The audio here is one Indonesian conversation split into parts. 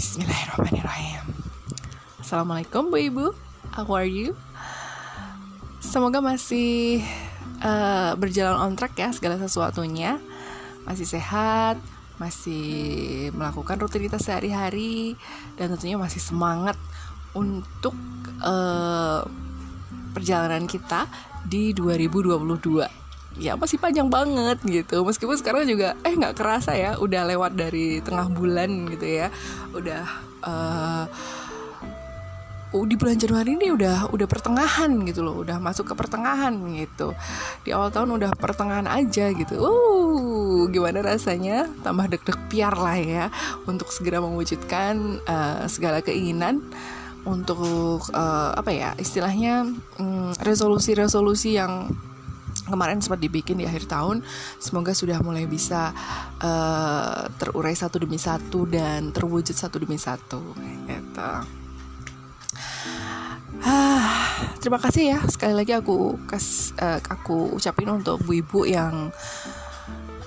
Bismillahirrahmanirrahim. Assalamualaikum Bu Ibu. How are you? Semoga masih uh, berjalan on track ya segala sesuatunya. Masih sehat Masih melakukan rutinitas sehari-hari Dan tentunya masih semangat untuk uh, perjalanan kita di 2022 ya masih panjang banget gitu. Meskipun sekarang juga eh nggak kerasa ya udah lewat dari tengah bulan gitu ya. Udah uh, di bulan Januari ini udah udah pertengahan gitu loh udah masuk ke pertengahan gitu. Di awal tahun udah pertengahan aja gitu. Uh gimana rasanya? Tambah deg-deg piar lah ya untuk segera mewujudkan uh, segala keinginan untuk uh, apa ya istilahnya um, resolusi-resolusi yang kemarin sempat dibikin di akhir tahun. Semoga sudah mulai bisa uh, terurai satu demi satu dan terwujud satu demi satu gitu. Ah, terima kasih ya. Sekali lagi aku kas uh, aku ucapin untuk bu ibu yang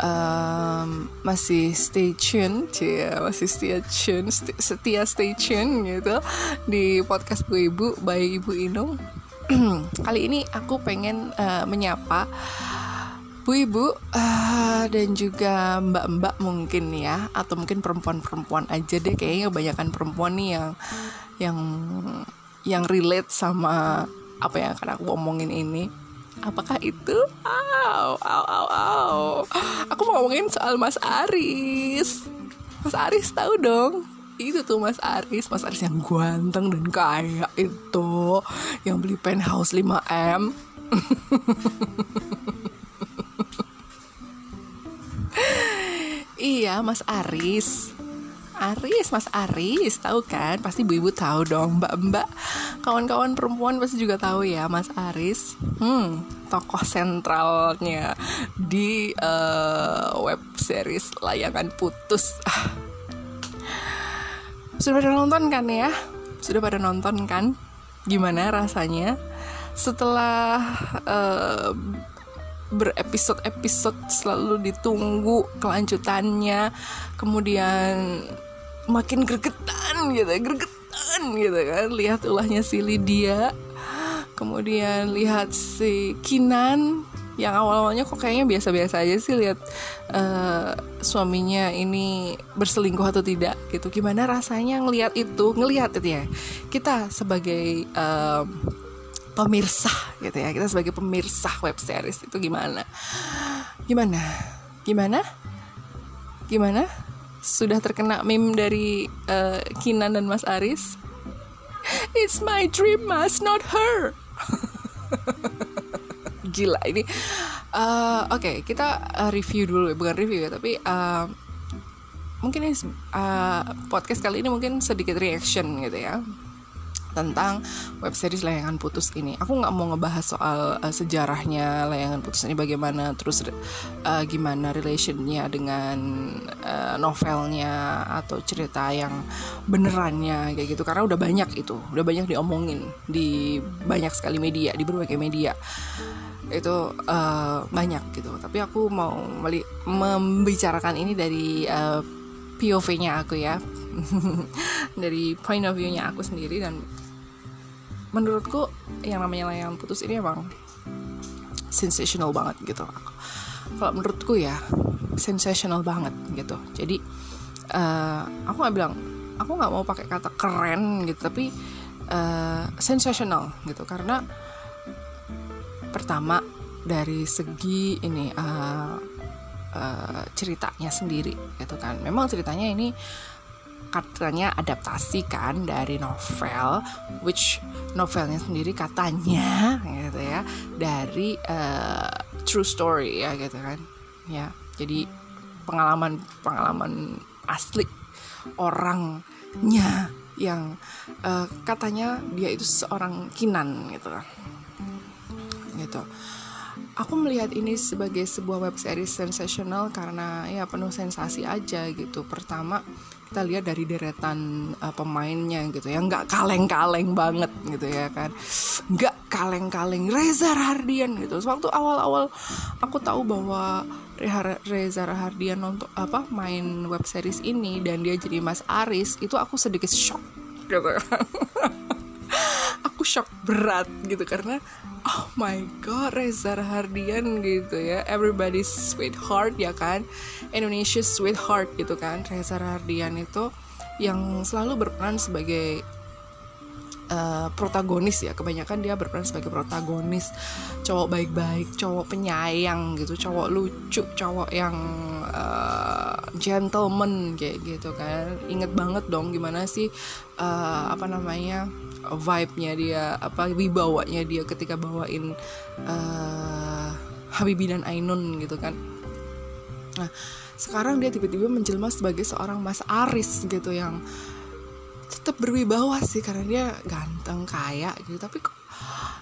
um, masih stay tune, ya masih stay tune, setia stay tune gitu di podcast bu ibu baik ibu Inung kali ini aku pengen uh, menyapa Bu ibu uh, dan juga mbak-mbak mungkin ya atau mungkin perempuan-perempuan aja deh. Kayaknya kebanyakan perempuan nih yang yang yang relate sama apa yang akan aku omongin ini. Apakah itu? Aw aw aw aw aku mau ngomongin soal Mas Aris. Mas Aris tahu dong itu tuh Mas Aris Mas Aris yang ganteng dan kaya itu yang beli penthouse 5M iya Mas Aris Aris, Mas Aris, tahu kan? Pasti ibu-ibu tahu dong, mbak-mbak, kawan-kawan perempuan pasti juga tahu ya, Mas Aris. Hmm, tokoh sentralnya di uh, web series layangan putus. Ah, sudah pada nonton kan ya? Sudah pada nonton kan? Gimana rasanya setelah uh, berepisode-episode selalu ditunggu kelanjutannya, kemudian makin gregetan gitu, gregetan gitu kan. Lihat ulahnya si Lydia, kemudian lihat si Kinan yang awal-awalnya kok kayaknya biasa-biasa aja sih lihat uh, suaminya ini berselingkuh atau tidak gitu. Gimana rasanya ngelihat itu? Ngelihat itu ya. Kita sebagai uh, pemirsa gitu ya. Kita sebagai pemirsa web series itu gimana? Gimana? Gimana? Gimana? Sudah terkena meme dari uh, Kinan dan Mas Aris? It's my dream mas not her gila ini uh, oke okay, kita uh, review dulu bukan review ya tapi uh, mungkin ini uh, podcast kali ini mungkin sedikit reaction gitu ya tentang web series layangan putus ini. Aku nggak mau ngebahas soal uh, sejarahnya layangan putus ini bagaimana, terus uh, gimana relationnya dengan uh, novelnya atau cerita yang benerannya kayak gitu. Karena udah banyak itu, udah banyak diomongin di banyak sekali media, di berbagai media itu uh, banyak gitu. Tapi aku mau membicarakan ini dari uh, POV-nya aku ya. Dari point of view-nya aku sendiri dan menurutku yang namanya layangan putus ini emang sensational banget gitu. Kalau menurutku ya sensational banget gitu. Jadi uh, aku nggak bilang aku nggak mau pakai kata keren gitu tapi uh, sensational gitu. Karena pertama dari segi ini uh, uh, ceritanya sendiri gitu kan. Memang ceritanya ini katanya adaptasi kan dari novel which novelnya sendiri katanya gitu ya dari uh, true story ya gitu kan. Ya jadi pengalaman pengalaman asli orangnya yang uh, katanya dia itu seorang kinan gitu kan gitu. Aku melihat ini sebagai sebuah web series sensasional karena ya penuh sensasi aja gitu. Pertama kita lihat dari deretan uh, pemainnya gitu ya. Nggak kaleng-kaleng banget gitu ya kan. Nggak kaleng-kaleng. Reza Hardian gitu. Waktu awal-awal aku tahu bahwa Reza Rahardian nonton apa main web series ini dan dia jadi Mas Aris itu aku sedikit shock gitu. Aku shock berat gitu karena oh my god Reza Rahardian gitu ya. Everybody's sweetheart ya kan? Indonesia sweetheart gitu kan. Reza Rahardian itu yang selalu berperan sebagai uh, protagonis ya. Kebanyakan dia berperan sebagai protagonis. Cowok baik-baik cowok penyayang gitu cowok lucu cowok yang uh, gentleman kayak gitu kan. Inget banget dong gimana sih uh, apa namanya vibe-nya dia apa wibawanya dia ketika bawain uh, Habibie dan Ainun gitu kan. Nah sekarang dia tiba-tiba menjelma sebagai seorang Mas Aris gitu yang tetap berwibawa sih karena dia ganteng kaya gitu. Tapi kok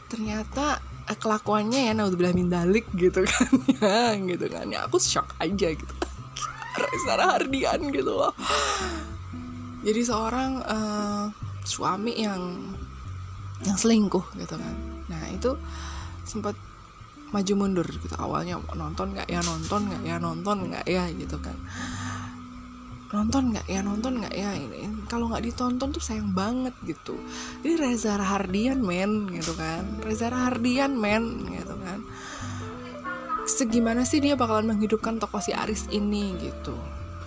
ternyata eh, kelakuannya ya naudzubillah min dalik gitu kan ya gitu kan. Ya aku shock aja gitu. Reza Hardian gitu loh. Jadi seorang uh, suami yang yang selingkuh gitu kan. Nah itu sempat maju mundur gitu. Awalnya nonton nggak ya nonton nggak ya nonton nggak ya gitu kan nonton nggak ya? Nonton nggak ya? Ini kalau nggak ditonton tuh sayang banget gitu. Ini Reza Hardian men gitu kan. Reza Hardian men gitu kan. Segimana sih dia bakalan menghidupkan tokoh si Aris ini gitu.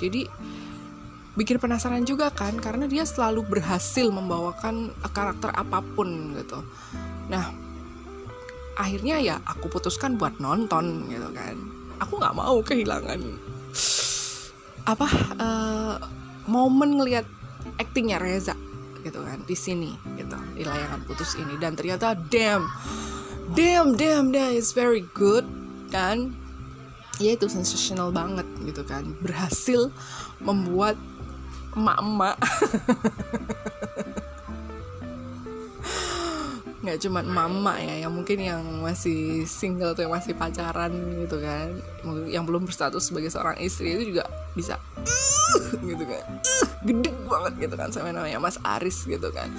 Jadi bikin penasaran juga kan karena dia selalu berhasil membawakan karakter apa pun gitu. Nah akhirnya ya aku putuskan buat nonton gitu kan. Aku nggak mau kehilangan apa uh, momen ngelihat aktingnya Reza gitu kan di sini gitu di layangan putus ini. Dan ternyata damn damn damn that is very good. Kan ya itu sensational banget gitu kan. Berhasil membuat emak-emak. Nggak cuma mama ya yang mungkin yang masih single atau yang masih pacaran gitu kan. Yang belum berstatus sebagai seorang istri itu juga bisa uh, gitu kan. Uh, gede banget gitu kan sama namanya Mas Aris gitu kan.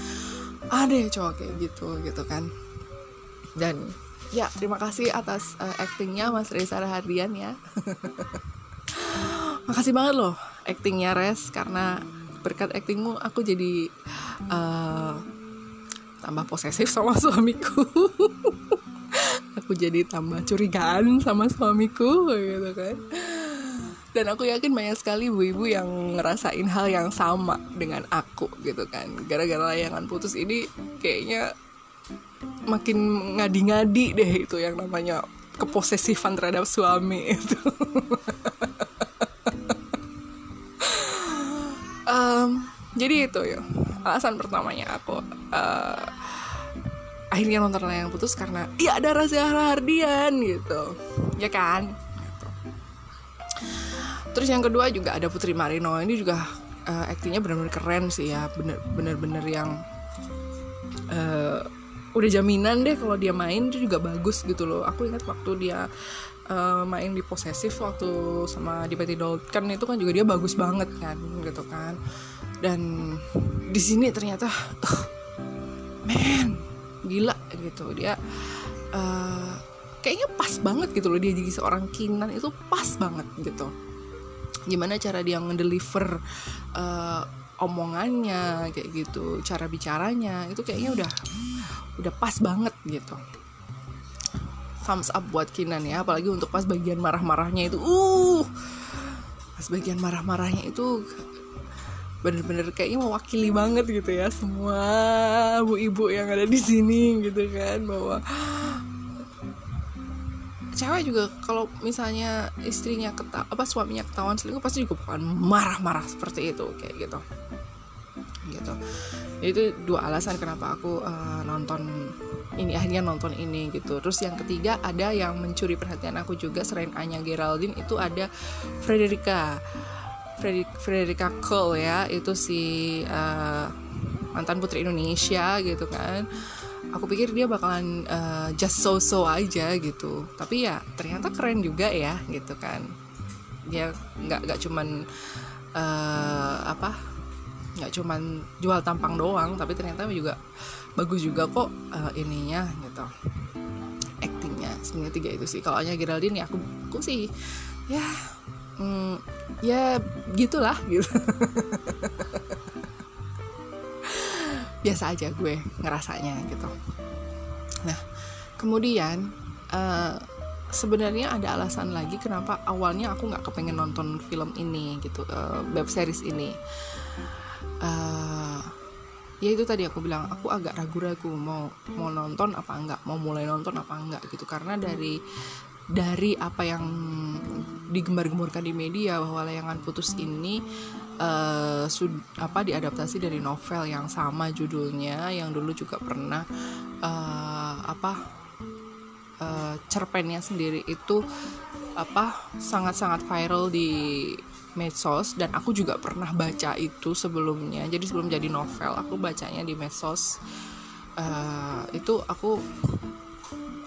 Ada ya cowok kayak gitu gitu kan. Dan ya terima kasih atas uh, actingnya Mas Reza Rahardian ya. Makasih banget loh actingnya Res karena berkat actingmu aku jadi uh, tambah posesif sama suamiku. Aku jadi tambah curigaan sama suamiku gitu kan dan aku yakin banyak sekali ibu-ibu yang ngerasain hal yang sama dengan aku gitu kan. Gara-gara layangan putus ini kayaknya makin ngadi-ngadi deh itu yang namanya keposesifan terhadap suami itu. Um, jadi itu ya alasan pertamanya aku uh, akhirnya nonton yang putus karena iya ada Reza Hardian gitu. Ya kan. Terus yang kedua juga ada Putri Marino. Ini juga uh, aktingnya benar-benar keren sih ya. Bener-bener yang uh, udah jaminan deh kalau dia main. Itu juga bagus gitu loh. Aku ingat waktu dia uh, main di posesif waktu sama di Petty Dolken itu kan juga dia bagus banget kan gitu kan. Dan di sini ternyata uh, man gila gitu. Dia uh, kayaknya pas banget gitu loh. Dia jadi seorang kinan itu pas banget gitu gimana cara dia ngedeliver uh, omongannya kayak gitu cara bicaranya itu kayaknya udah udah pas banget gitu. Thumbs up buat Kinan ya apalagi untuk pas bagian marah-marahnya itu. Uh pas bagian marah-marahnya itu bener-bener kayaknya mewakili banget gitu ya semua ibu-ibu yang ada di sini gitu kan bahwa cewek juga kalau misalnya istrinya keta apa suaminya ketahuan selingkuh pasti juga bukan marah-marah seperti itu kayak gitu. Gitu. Itu dua alasan kenapa aku uh, nonton ini akhirnya nonton ini gitu. Terus yang ketiga ada yang mencuri perhatian aku juga selain Anya Geraldine itu ada Frederica. Frederica Cole ya itu si uh, mantan putri Indonesia gitu kan aku pikir dia bakalan uh, just so so aja gitu. Tapi ya ternyata keren juga ya gitu kan. Dia nggak nggak cuman uh, apa nggak cuman jual tampang doang tapi ternyata juga bagus juga kok uh, ininya gitu. Actingnya sebenarnya tiga itu sih. Kalau hanya Geraldine ya aku aku sih ya mm, ya gitulah gitu biasa aja gue ngerasanya gitu. Nah kemudian uh, sebenarnya ada alasan lagi kenapa awalnya aku nggak kepengen nonton film ini gitu uh, web series ini. Uh, ya itu tadi aku bilang aku agak ragu-ragu mau mau nonton apa enggak mau mulai nonton apa enggak gitu. Karena dari dari apa yang digembar-gemborkan di media bahwa layangan putus ini uh, sud apa diadaptasi dari novel yang sama judulnya yang dulu juga pernah uh, apa uh, cerpennya sendiri itu apa sangat-sangat viral di medsos dan aku juga pernah baca itu sebelumnya. Jadi sebelum jadi novel aku bacanya di medsos. Uh, itu aku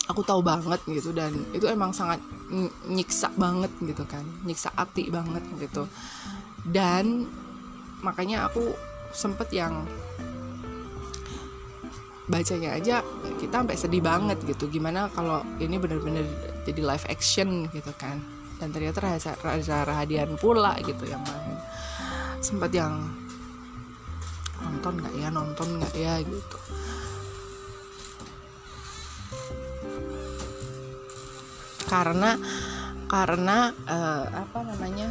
aku tahu banget gitu dan itu emang sangat nyiksa banget gitu kan nyiksa hati banget gitu. Dan makanya aku sempet yang bacanya aja kita sampai sedih banget gitu gimana kalau ini bener-bener jadi live action gitu kan. Dan ternyata Raja, Raja Rahadian pula gitu yang main. Sempat yang nonton nggak ya nonton nggak ya gitu karena karena uh, apa namanya?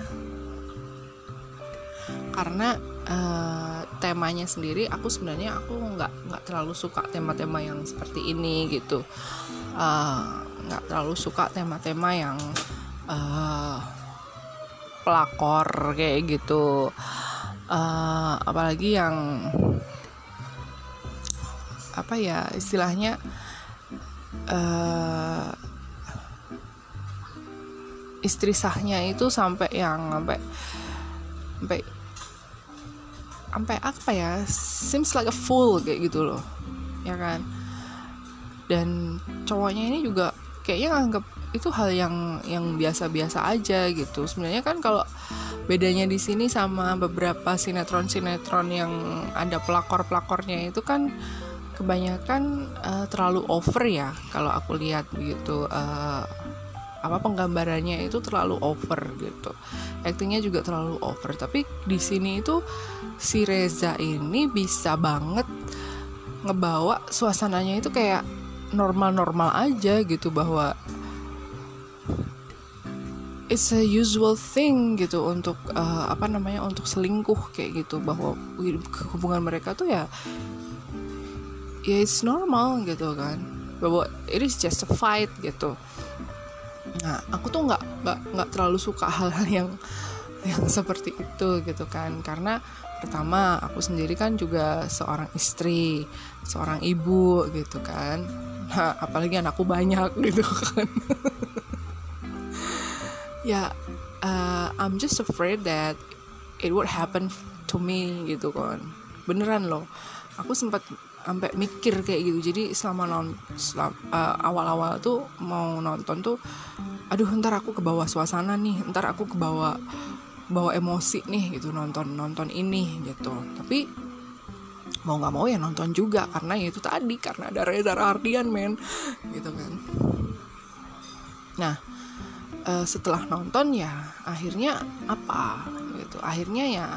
Karena uh, temanya sendiri aku sebenarnya aku nggak nggak terlalu suka tema-tema yang seperti ini gitu. Eh, nggak uh, terlalu suka tema-tema yang uh, pelakor kayak gitu. Uh, apalagi yang apa ya istilahnya uh, istri sahnya itu sampai yang sampai sampai sampai apa ya? Seems like a fool kayak gitu loh ya kan? Dan cowoknya ini juga kayaknya nganggap itu hal yang yang biasa-biasa aja gitu. Sebenarnya kan kalau bedanya di sini sama beberapa sinetron-sinetron yang ada pelakor-pelakornya itu kan kebanyakan uh, terlalu over ya kalau aku lihat gitu. Uh, apa penggambarannya itu terlalu over gitu. Aktingnya juga terlalu over. Tapi di sini itu si Reza ini bisa banget ngebawa suasananya itu kayak normal-normal aja gitu bahwa it's a usual thing gitu untuk uh, apa namanya untuk selingkuh kayak gitu. Bahwa hubungan mereka tuh ya ya it's normal gitu kan. Bahwa it is just a fight gitu nah aku tuh nggak nggak terlalu suka hal-hal yang yang seperti itu gitu kan. Karena pertama aku sendiri kan juga seorang istri seorang ibu gitu kan. Nah apalagi anakku banyak gitu kan. Ya uh, I'm just afraid that it would happen to me gitu kan. Beneran loh. Aku sempat sampai mikir kayak gitu. Jadi selama non selam, uh, awal-awal tuh mau nonton tuh aduh ntar aku ke bawah suasana nih ntar aku ke bawah bawa emosi nih gitu nonton nonton ini gitu. Tapi mau nggak mau ya nonton juga karena ya itu tadi karena ada Reza Ardian men gitu kan. Nah uh, setelah nonton ya akhirnya apa? Gitu akhirnya ya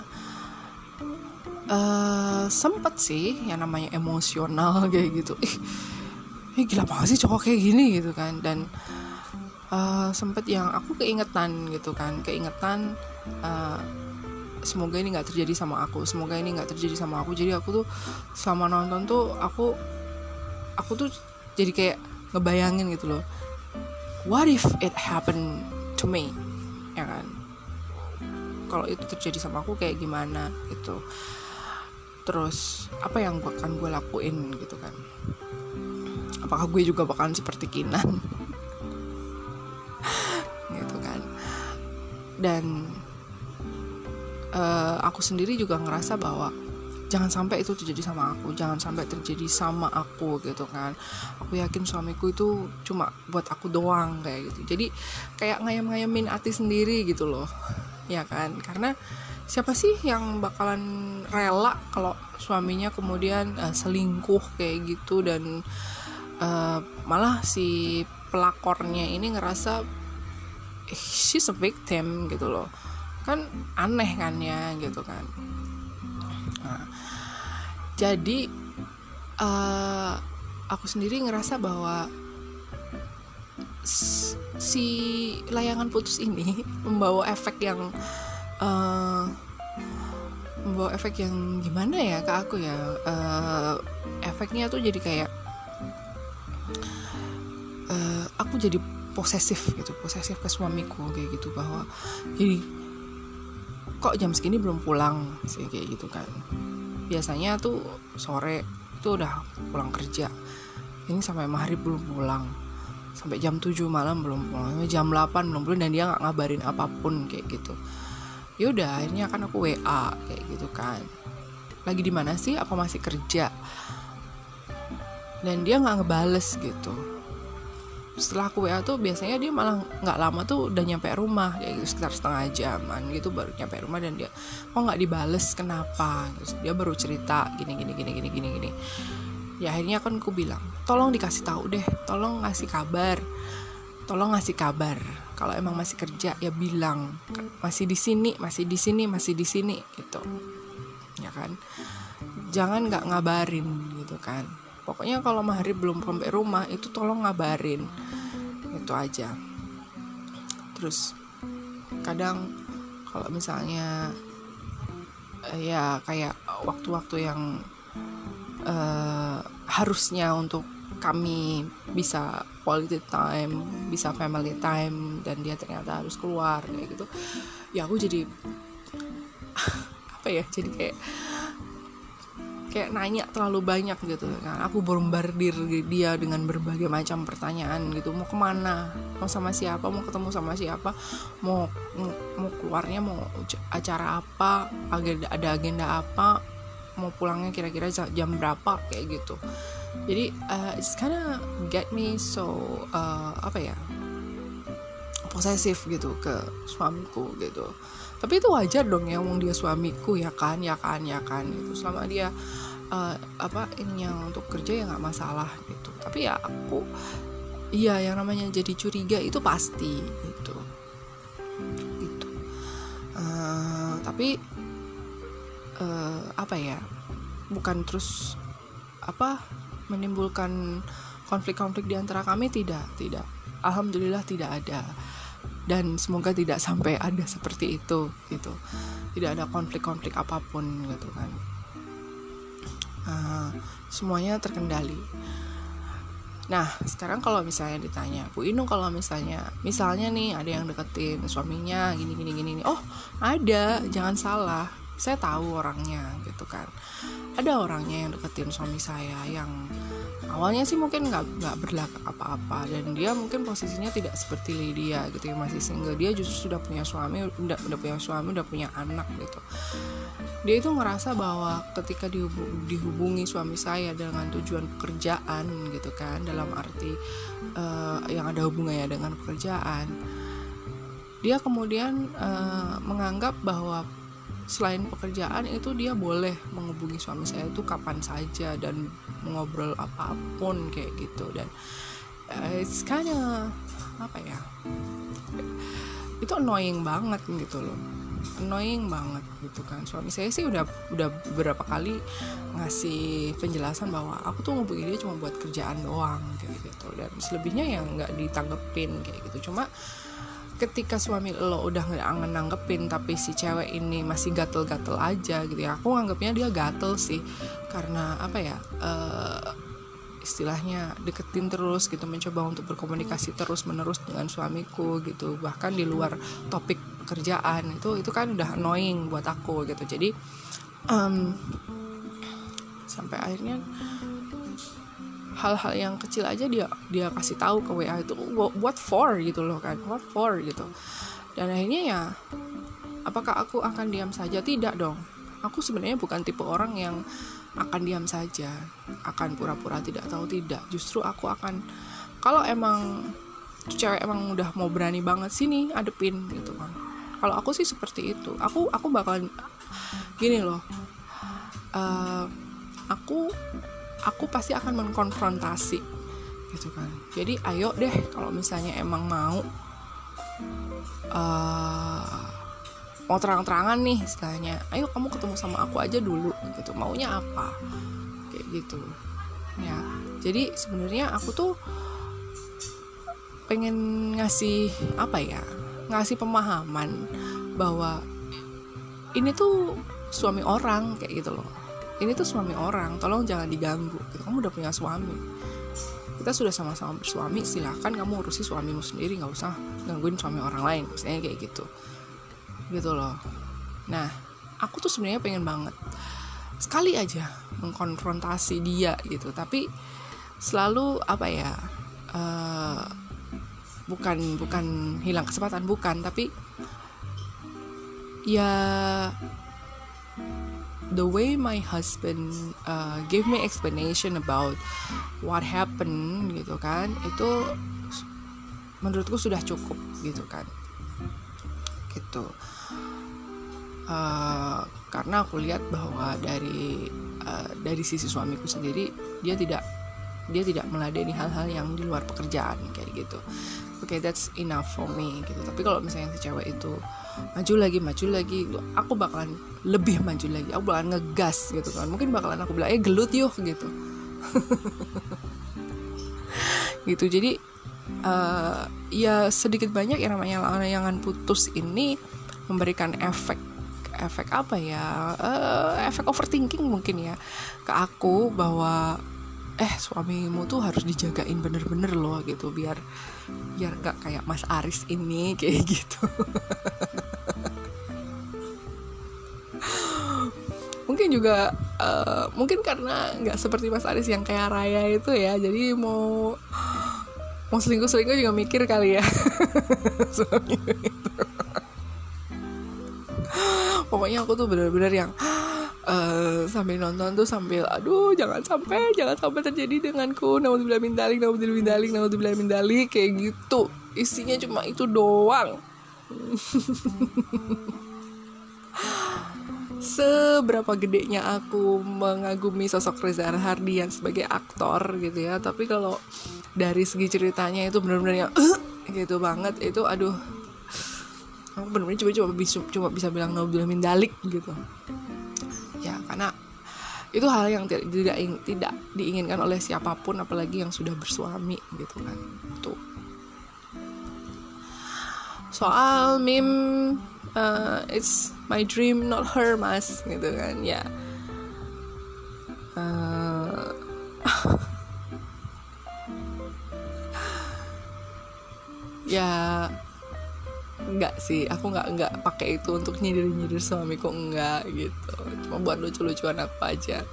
uh, sempet sih yang namanya emosional kayak gitu. Ih ini gila banget sih cowok kayak gini gitu kan. Dan uh, sempet yang aku keingetan gitu kan. Keingetan uh, semoga ini nggak terjadi sama aku. Semoga ini nggak terjadi sama aku. Jadi aku tuh selama nonton tuh aku aku tuh jadi kayak ngebayangin gitu loh. What if it happen to me? Ya kan? Kalau itu terjadi sama aku kayak gimana gitu terus apa yang akan gue lakuin gitu kan. Apakah gue juga bakalan seperti Kinan? Gitu kan. Dan uh, aku sendiri juga ngerasa bahwa jangan sampai itu terjadi sama aku jangan sampai terjadi sama aku gitu kan. Aku yakin suamiku itu cuma buat aku doang kayak gitu. Jadi kayak ngayam-ngayamin hati sendiri gitu loh ya kan. Karena siapa sih yang bakalan rela kalau suaminya kemudian uh, selingkuh kayak gitu dan uh, malah si pelakornya ini ngerasa she's a victim gitu loh. Kan aneh kan ya gitu kan. Nah, jadi uh, aku sendiri ngerasa bahwa si layangan putus ini membawa efek yang membawa efek yang gimana ya ke aku ya? Uh, efeknya tuh jadi kayak uh, aku jadi posesif gitu posesif ke suamiku kayak gitu bahwa jadi kok jam segini belum pulang? sih kayak gitu kan. Biasanya tuh sore itu udah pulang kerja. Ini sampai maghrib belum pulang. Sampai jam 7 malam belum pulang. Jam 8 belum pulang dan dia nggak ngabarin apa pun kayak gitu ya udah akhirnya kan aku WA kayak gitu kan. Lagi di mana sih? Apa masih kerja? Dan dia nggak ngebales gitu. Setelah aku WA tuh biasanya dia malah nggak lama tuh udah nyampe rumah kayak gitu sekitar setengah jaman gitu baru nyampe rumah dan dia kok nggak dibales? Kenapa? Terus dia baru cerita gini gini gini gini gini gini. Ya akhirnya kan aku bilang tolong dikasih tahu deh tolong ngasih kabar tolong ngasih kabar kalau emang masih kerja ya bilang masih di sini masih di sini masih di sini gitu. Ya kan? Jangan nggak ngabarin gitu kan. Pokoknya kalau Mahari belum sampai rumah itu tolong ngabarin. Itu aja. Terus kadang kalau misalnya eh, ya kayak waktu-waktu yang uh, harusnya untuk kami bisa quality time, bisa family time dan dia ternyata harus keluar kayak gitu. Ya aku jadi apa ya? Jadi kayak kayak nanya terlalu banyak gitu. Kan aku bombardir dia dengan berbagai macam pertanyaan gitu. Mau ke mana? Mau sama siapa? Mau ketemu sama siapa? Mau mau, keluarnya mau acara apa? Agenda ada agenda apa? Mau pulangnya kira-kira jam berapa? Kayak gitu jadi uh, it's kinda get me so uh, apa ya posesif gitu ke suamiku gitu. Tapi itu wajar dong ya wong dia suamiku ya kan ya kan ya kan itu selama dia uh, apa ini yang untuk kerja ya nggak masalah gitu. Tapi ya aku iya yang namanya jadi curiga itu pasti gitu. Gitu. Uh, tapi uh, apa ya bukan terus apa menimbulkan konflik-konflik di antara kami? Tidak tidak. Alhamdulillah tidak ada. Dan semoga tidak sampai ada seperti itu gitu. Tidak ada konflik-konflik apa pun gitu kan. Uh, semuanya terkendali. Nah sekarang kalau misalnya ditanya Bu Inung kalau misalnya misalnya nih ada yang deketin suaminya gini gini gini. Oh ada. Jangan salah saya tahu orangnya gitu kan. Ada orangnya yang deketin suami saya yang awalnya sih mungkin nggak nggak berlagak apa-apa. Dan dia mungkin posisinya tidak seperti Lydia gitu ya masih single. Dia justru sudah punya suami udah udah punya suami udah punya anak gitu. Dia itu ngerasa bahwa ketika dihubungi, dihubungi suami saya dengan tujuan pekerjaan gitu kan dalam arti uh, yang ada hubungannya dengan pekerjaan dia kemudian uh, menganggap bahwa selain pekerjaan itu dia boleh menghubungi suami saya itu kapan saja dan mengobrol apa pun kayak gitu. Dan uh, it's kinda apa ya itu annoying banget gitu loh. Annoying banget gitu kan. Suami saya sih udah udah beberapa kali ngasih penjelasan bahwa aku tuh ngubungin dia cuma buat kerjaan doang kayak gitu. Dan selebihnya yang nggak ditanggepin kayak gitu. Cuma ketika suami lo udah nggak nanggepin tapi si cewek ini masih gatel-gatel aja gitu ya aku nganggapnya dia gatel sih. Karena apa ya uh, istilahnya deketin terus gitu mencoba untuk berkomunikasi terus menerus dengan suamiku gitu. Bahkan di luar topik pekerjaan itu itu kan udah annoying buat aku gitu. Jadi um, sampai akhirnya hal-hal yang kecil aja dia dia kasih tahu ke WA itu what for? gitu loh kan. What for? gitu. Dan akhirnya ya apakah aku akan diam saja? Tidak dong. Aku sebenarnya bukan tipe orang yang akan diam saja akan pura-pura tidak tahu tidak. Justru aku akan kalau emang cewek emang udah mau berani banget sini adepin gitu kan. Kalau aku sih seperti itu. Aku aku bakalan gini loh uh, aku aku pasti akan mengkonfrontasi gitu kan. Jadi ayo deh kalau misalnya emang mau uh, mau terang-terangan nih istilahnya. Ayo kamu ketemu sama aku aja dulu gitu. Maunya apa? Kayak gitu. Ya. Jadi sebenarnya aku tuh pengen ngasih apa ya ngasih pemahaman bahwa ini tuh suami orang kayak gitu loh ini tuh suami orang tolong jangan diganggu. Gitu. kamu udah punya suami. Kita sudah sama-sama bersuami silahkan kamu urusi suamimu sendiri nggak usah gangguin suami orang lain misalnya kayak gitu. Gitu loh. Nah aku tuh sebenarnya pengen banget sekali aja mengkonfrontasi dia gitu tapi selalu apa ya uh, bukan bukan hilang kesempatan bukan tapi ya the way my husband uh, give me explanation about what happened gitu kan itu menurutku sudah cukup gitu kan. Gitu. Uh, karena aku lihat bahwa dari uh, dari sisi suamiku sendiri dia tidak dia tidak meladeni hal-hal yang di luar pekerjaan kayak gitu okay, that's enough for me gitu. Tapi kalau misalnya si cewek itu maju lagi maju lagi aku bakalan lebih maju lagi. Aku bakalan ngegas gitu kan. Mungkin bakalan aku bilang eh gelut yuk gitu. Gitu. Jadi uh, ya sedikit banyak yang namanya layangan putus ini memberikan efek efek apa ya? Uh, efek overthinking mungkin ya ke aku bahwa eh suamimu tuh harus dijagain bener-bener loh gitu. Biar biar nggak kayak Mas Aris ini kayak gitu. Mungkin juga uh, mungkin karena nggak seperti Mas Aris yang kayak Raya itu ya jadi mau mau selingkuh selingkuh juga mikir kali ya. Suami itu. Pokoknya aku tuh bener-bener yang uh, sambil nonton tuh sambil aduh jangan sampai jangan sampai terjadi denganku. Namun min dalik namun min dalik namun min dalik kayak gitu. Isinya cuma itu doang. Seberapa gedenya aku mengagumi sosok Reza Hardian sebagai aktor gitu ya. Tapi kalau dari segi ceritanya itu benar-benar yang uh, gitu banget. Itu aduh. Aku benar-benar coba coba bisa cuma bisa bilang Nabil Mindalik gitu karena itu hal yang tidak tidak, diinginkan oleh siapa pun apalagi yang sudah bersuami gitu kan. Tuh. Soal meme uh, it's my dream not her mas gitu kan ya. Uh, ya enggak sih aku nggak nggak pakai itu untuk nyindir nyindir suamiku enggak gitu. Cuma buat lucu-lucuan apa aja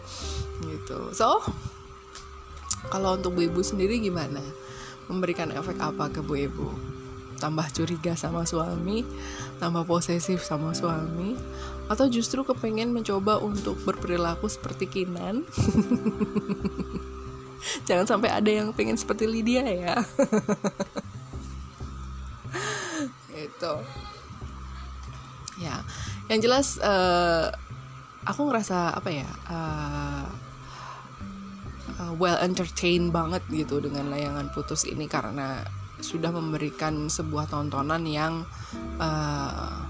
gitu. So kalau untuk bu ibu sendiri gimana? Memberikan efek apa ke bu ibu? Tambah curiga sama suami tambah posesif sama suami atau justru kepengen mencoba untuk berperilaku seperti Kinan? Jangan sampai ada yang pengen seperti Lydia ya gitu. Ya yang jelas uh, aku ngerasa apa ya uh, uh, well entertained banget gitu dengan layangan putus ini karena sudah memberikan sebuah tontonan yang uh,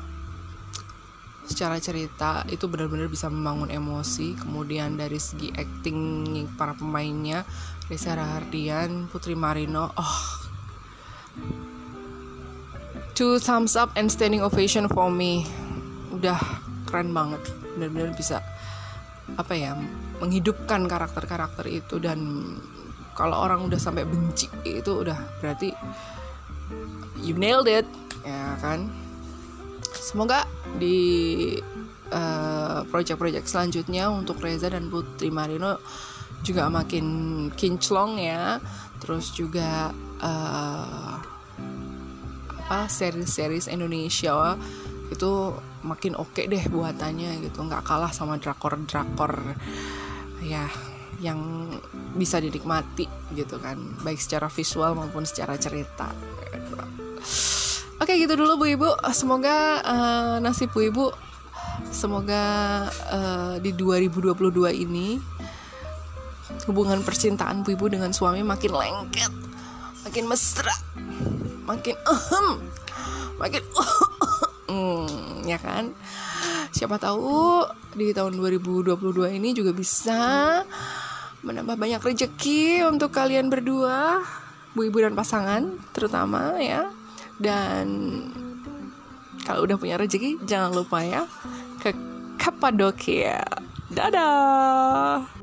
secara cerita itu benar-benar bisa membangun emosi. Kemudian dari segi acting para pemainnya Reza Rahardian Putri Marino oh two thumbs up and standing ovation for me. Udah keren banget. Benar-benar bisa apa ya menghidupkan karakter-karakter itu dan kalau orang udah sampai benci itu udah berarti you nailed it ya kan? Semoga di uh, project-project selanjutnya untuk Reza dan Putri Marino juga makin kinclong ya. Terus juga uh, apa series-series Indonesia itu makin oke okay deh buatannya gitu. Nggak kalah sama drakor-drakor ya yang bisa dinikmati gitu kan. Baik secara visual maupun secara cerita. Oke gitu dulu bu ibu. Semoga uh, nasib bu ibu semoga uh, di 2022 ini hubungan percintaan bu ibu dengan suami makin lengket makin mesra makin ahem makin hmm, ya kan? Siapa tahu di tahun 2022 ini juga bisa menambah banyak rezeki untuk kalian berdua bu ibu dan pasangan terutama ya. Dan kalau udah punya rezeki jangan lupa ya ke Kapadokia. Dadah